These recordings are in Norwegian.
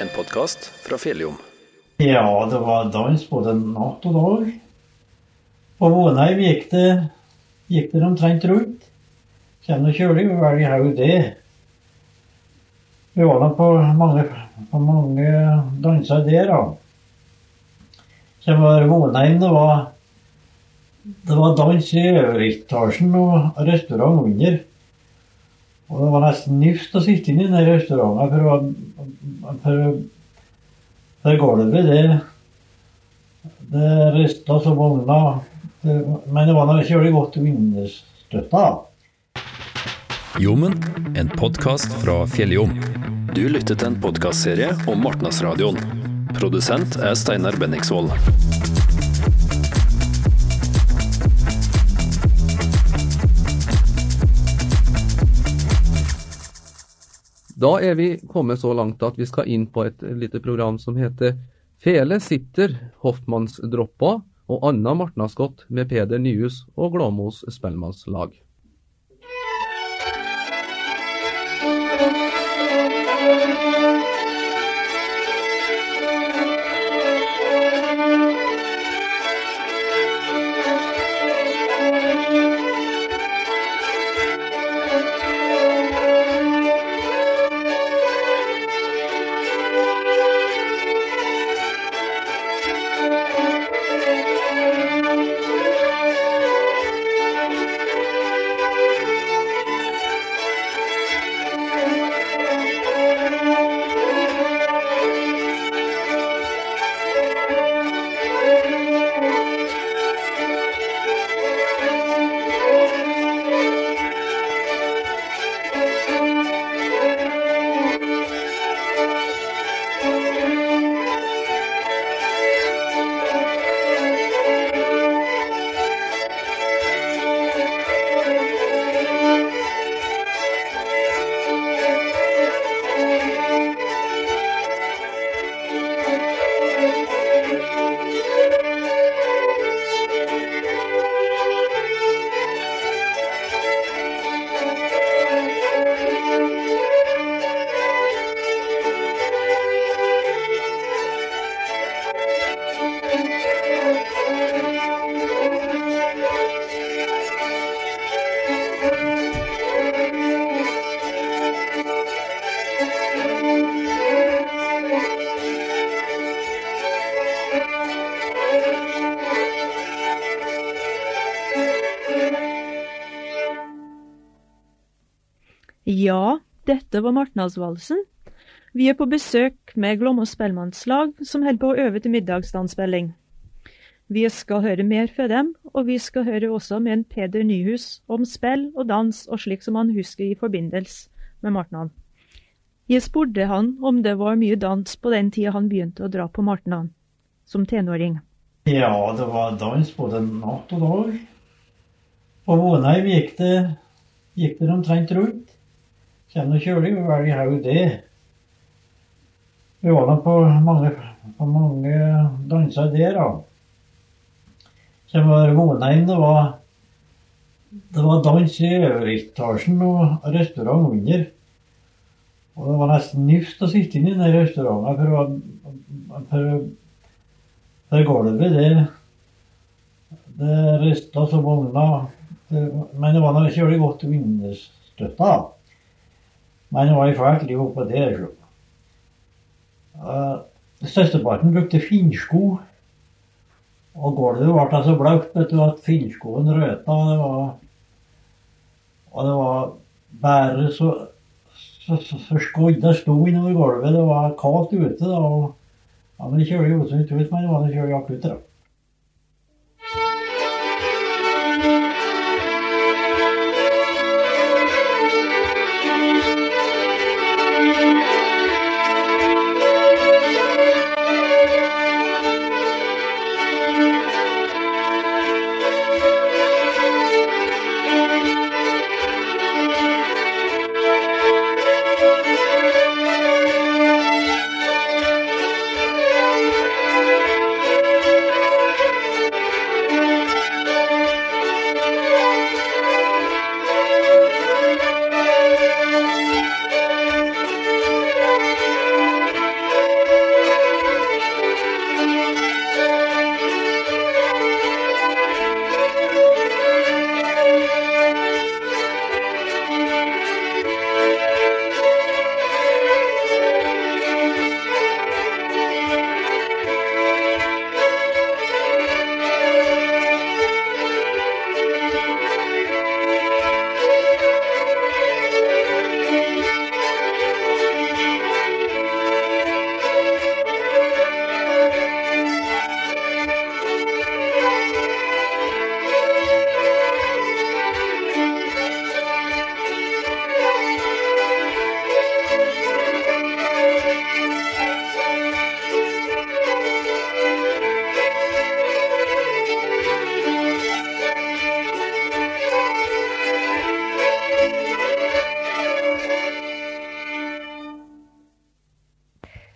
en podkast fra Fjelljom. Ja, det var dans både natt og dag. På Vonheim gikk det, gikk det omtrent rundt. Kjenner kjølig, vi i haug det. Vi var da på mange, på mange danser der, da. Så var Vonheim, det var, det var dans i øveretasjen og restaurant under. Og det var nesten nifst å sitte inn i den restauranten, for, for, for gulvet, det, det rista som vogna. Men det var nå ikke veldig godt vindstøtta. Jommen, en podkast fra Fjelljom. Du lytter til en podkastserie om Martnasradioen. Produsent er Steinar Benningsvold. Da er vi kommet så langt at vi skal inn på et lite program som heter Fele sitter, Hoffmannsdroppa og Anna Martnaskott med Peder Nyhus og Glåmos spellemannslag. Ja, dette var Martnadsvalsen. Vi er på besøk med Glåmos spellemannslag, som holder på å øve til middagsdansspilling. Vi skal høre mer fra dem, og vi skal høre også med en Peder Nyhus om spill og dans og slik som han husker i forbindelse med Martnan. Jeg spurte han om det var mye dans på den tida han begynte å dra på Martnan, som tenåring. Ja, det var dans både natt og dag. På Vånheim gikk gikk det omtrent rundt. Kjenner kjølig, vi velger haug det. Vi var da på mange, på mange danser der, da. Så var Vonheim, det var, det var dans i øveretasjen og restaurant under. Og det var nesten nifst å sitte inn i den restauranten, for, for, for gulvet, det, det rista som vogna. Men det var noe kjølig godt vindstøtta. Men det var i fælt liv oppå så. Uh, Størsteparten brukte finsko. Og gulvet ble så du, at finskoen røta. Det var, og det var bare så, så, så, så skodda sto innover gulvet. Det var kaldt ute. da, og ja, men Det kjølig usunt ut, men det var det kjølig akutt.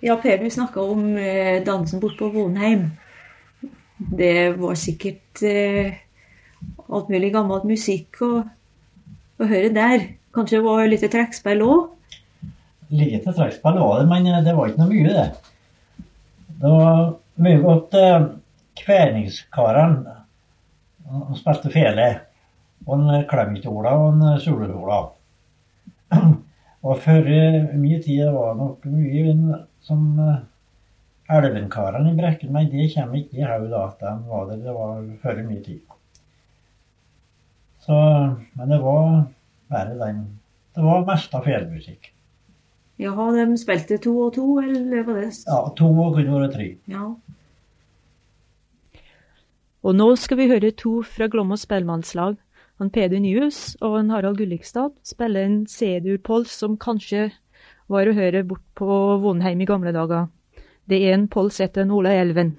Ja, Per, du snakka om eh, dansen bort på Vonheim. Det var sikkert eh, alt mulig gammel musikk å, å, høre der. Kanskje det var litt trekkspill òg? Lite trekkspill var det, men det var ikke noe mye, det. Det var mye godt eh, Kverningskarene spilte fele. Og en Klemitola og en Suledola. Og før min tid var det nok mye som uh, elvenkarene i Brekken, meg, det kommer ikke i hodet at de var der. Det var før mye tid. Så, men det var bare den Det var mest av fjellmusikk. Jaha, de spilte to og to, eller var det Ja, to og kunne være tre. Ja. Og nå skal vi høre to fra Glomma spellemannslag. Han Peder Nyhus og han Harald Gullikstad spiller en C-dur-pols som kanskje var å høre bort på Vonheim i gamle dager. Det er en pols etter Ola Elven.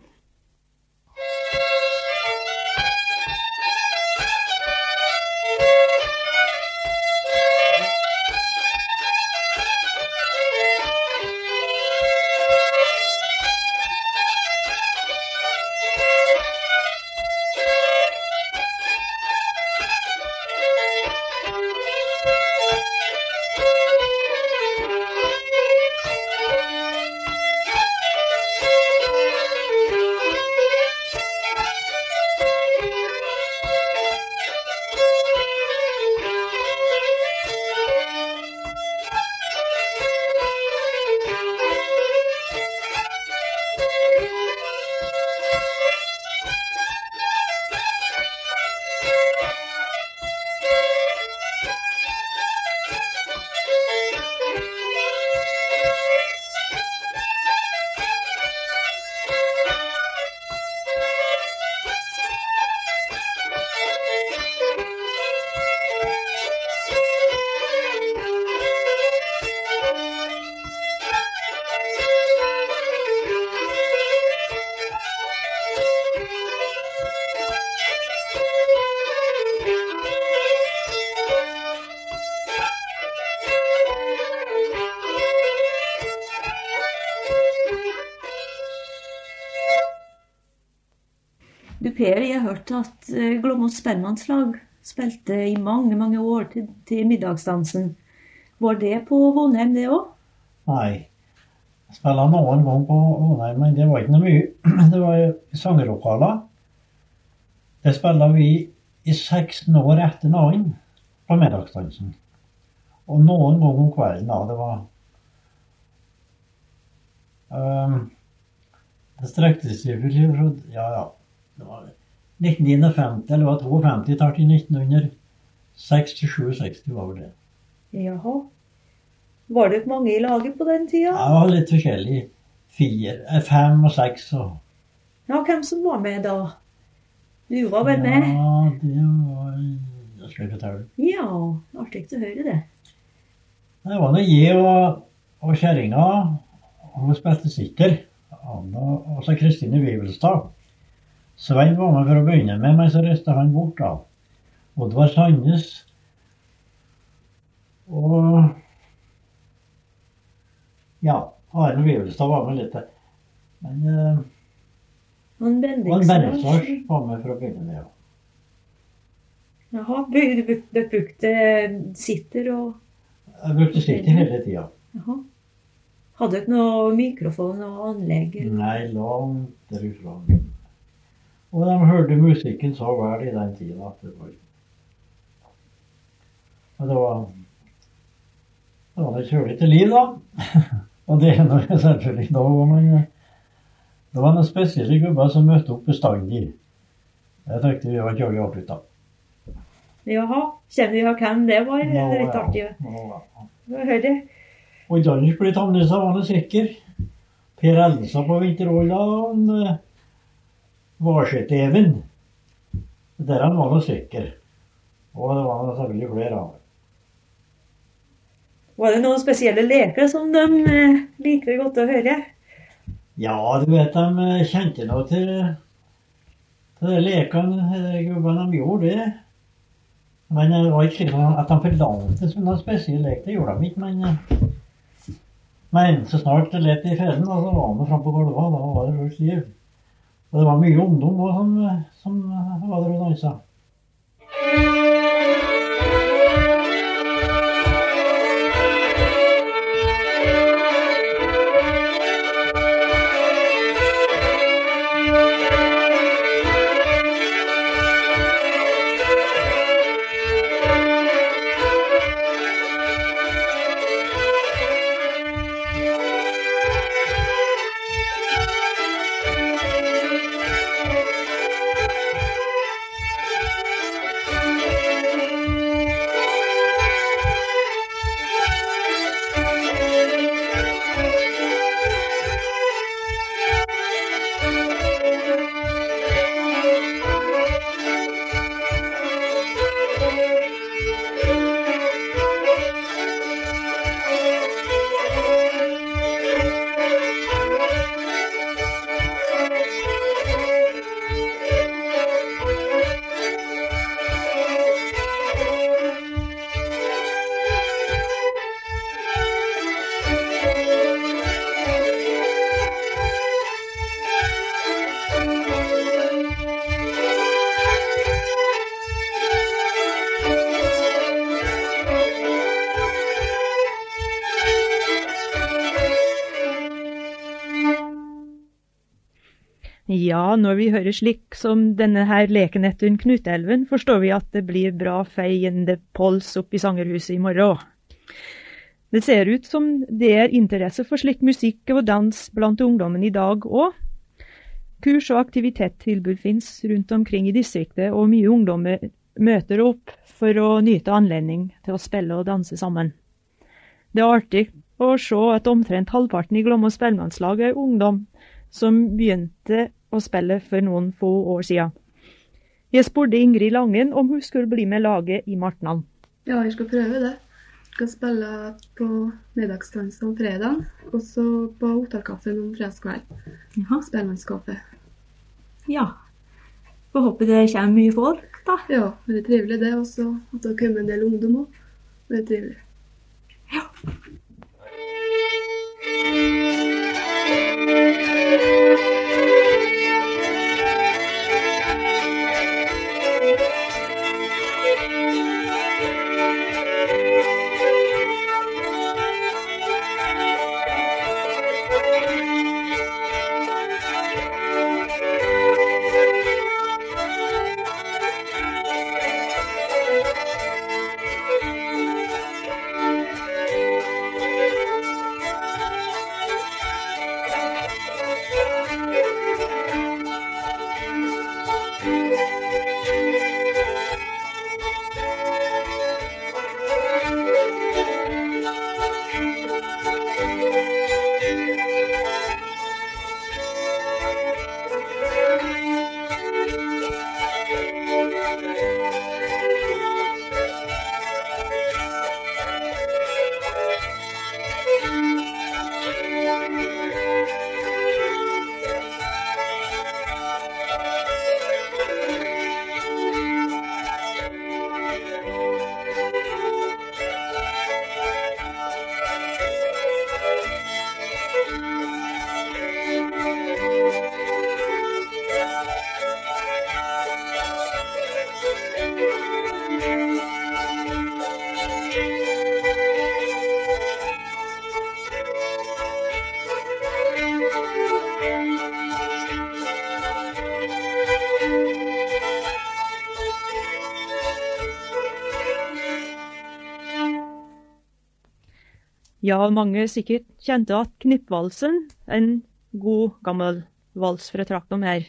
Per, jeg har hørt at Glomås Glåmos spellemannslag spilte i mange, mange år til, til middagsdansen. Var det på Vonheim, det òg? Nei. Jeg spilte noen gang på Vonheim, men det var ikke noe mye. Det var i sangerokaler. Det spilte vi i 16 år etter noen på middagsdansen. Og noen ganger om kvelden, da. Det var um, Det strekte seg vel Ja, ja. Det var 1951 eller var 52 tatt i 1967 var det. Jaha. Var det mange i laget på den tida? Ja, det var litt forskjellig. Fire, eh, fem og seks og Ja, hvem som var med da? Du var vel med? Ja, det var Jeg skal ikke fortelle. Ja, artig å høre det. Det var nå jeg og, og kjerringa. Hun spilte sitter. Og så Kristine Wivelstad. Svein var med for å begynne med, men så reiste han bort, da. Oddvar Sandnes. Og ja, Arne Vivelstad var med litt. Men uh, Han Bendiksen var med for å begynne med, ja. Jaha. Du brukte sitter og Jeg brukte sitter hele tida. Hadde du ikke noe mikrofon og anlegg? Nei, langt derifra. Og de hørte musikken så vel i den tida at det var Og det var Det var et kjølete liv, da. og det er noe selvfølgelig da òg, men eh, det var noen spesielle gubber som møtte opp bestandig. Jeg tenkte vi var kjølig artig, da. Jaha. Kjenner vi hvem det var? Ja, Det er litt artig Ja. Ja. Og i dans ble Tannesa var det sikker. Per Elsa på Vinteråla. Og Varseteven. Der han var noen sikker. Og det var selvfølgelig flere av dem. Var det noen spesielle leker som de eh, liker godt å høre? Ja, du vet, de eh, kjente nå til, til de lekene, gubbene. De gjorde det. Men det var ikke slik at de forlangte som noen spesiell lek. Det gjorde de ikke. Men Men så snart det lette i fellen, så var han framme på gulvet. Da var det fullt stiv. Og det var mye ungdom òg som, som var der og dansa. Ja, når vi hører slik som denne her leken etter Knutelven, forstår vi at det blir bra feiende pols opp i Sangerhuset i morgen. Det ser ut som det er interesse for slik musikk og dans blant ungdommen i dag òg. Kurs og aktivitetstilbud finnes rundt omkring i distriktet, og mye ungdommer møter opp for å nyte anledning til å spille og danse sammen. Det er artig å se at omtrent halvparten i Glomma spellemannslag er ungdom som begynte å spille for noen få år siden. Jeg spurte Ingrid Langen om hun skulle bli med laget i Martnan. Ja, jeg skal prøve det. Jeg skal spille på middagsdansen om fredag, og så på Ottarkaffen om fredagskveld. Spellemannskaffe. Ja. Får håpe det kommer mye folk, da. Ja, det er trivelig det. Også at det har kommet en del ungdom òg. Det er trivelig. Ja. Ja, mange sikkert kjente at Knippvalsen, en god, gammel vals fra trakten her.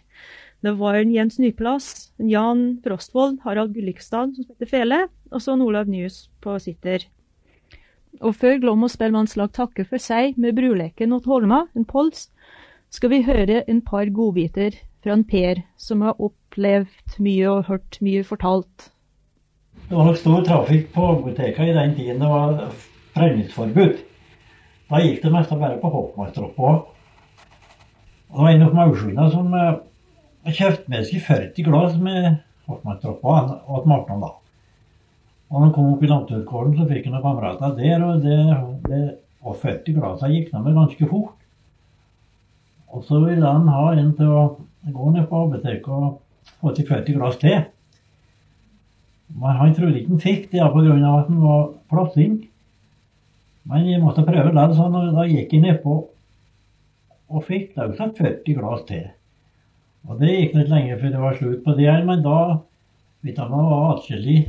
Det var en Jens Nyplass, en Jan Frostvold, Harald Gullikstad som spilte fele, og så en Olav Nyhus på sitter. Og før Glom og Spellemannslag takker for seg med bruleken åt Holma, en pols, skal vi høre en par godbiter fra en Per som har opplevd mye og hørt mye fortalt. Det var nok stor trafikk på apoteka i den tiden det var brenningsforbud. Da gikk det meste bare på hoppmannstroppa. Og det var en av Maursjuna som uh, kjøpte med seg 40 glass med hoppmannstroppa og Martnan da. Og når han kom opp i Landtutgården, så fikk han noen kamerater der, og det, det Og 40 glass gikk med ganske fort. Og så ville han ha en til å gå ned på apoteket og få til 40 glass til. Men han trodde ikke han fikk det pga. at han var plassing. Men jeg måtte prøve den, så da gikk jeg nedpå og fikk satt 40 glass til. Og det gikk litt lenge før det var slutt på det her, men da vet jeg, man var atskillig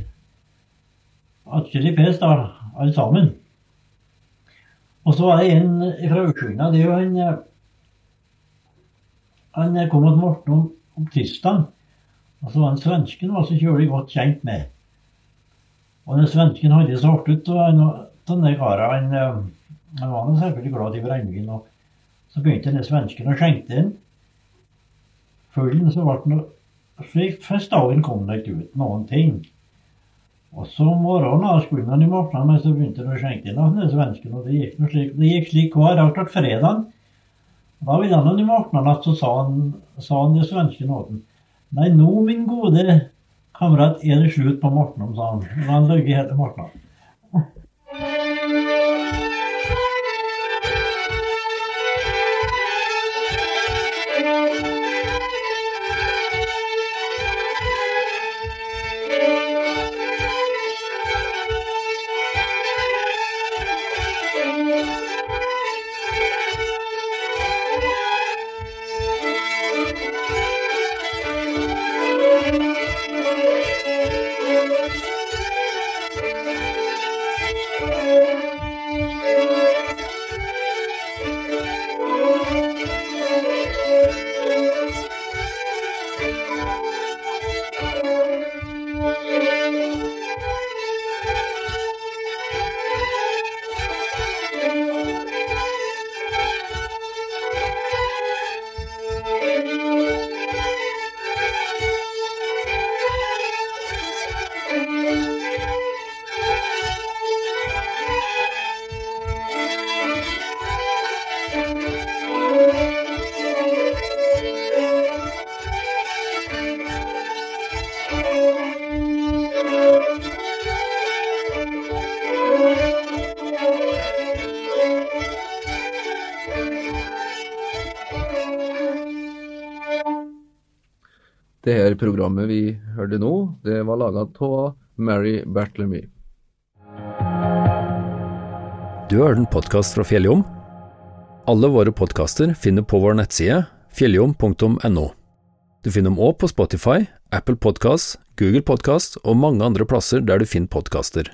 atskillig pes, da, alle sammen. Og så var det en fra Ursugna. Det er jo en Han kom til Morten om, om tirsdag. Og så var han svensken var så kjølig godt kjent med. Og den svensken hadde så hardt ut. og denne karen, han, han var selvfølgelig glad i brennevin. og Så begynte den svensken å skjenke inn. Fullen så ble den slik Første dagen kom det ikke ut noen ting. Og så om morgenen skulle han i morgen, men så begynte han å skjenke inn av den svensken. Og det gikk, slik, det gikk slik hver dag til fredag. Da ville han i morgen at så sa han, sa han det svensken åt. Nei, nå, min gode kamerat, er det slutt på morgenen, sa han. Han løy hele Morten. Det her programmet vi hørte nå, det var laga av Mary Bartlemy. Du har en podkast fra Fjelljom. Alle våre podkaster finner på vår nettside fjelljom.no. Du finner dem òg på Spotify, Apple Podkast, Google Podkast og mange andre plasser der du finner podkaster.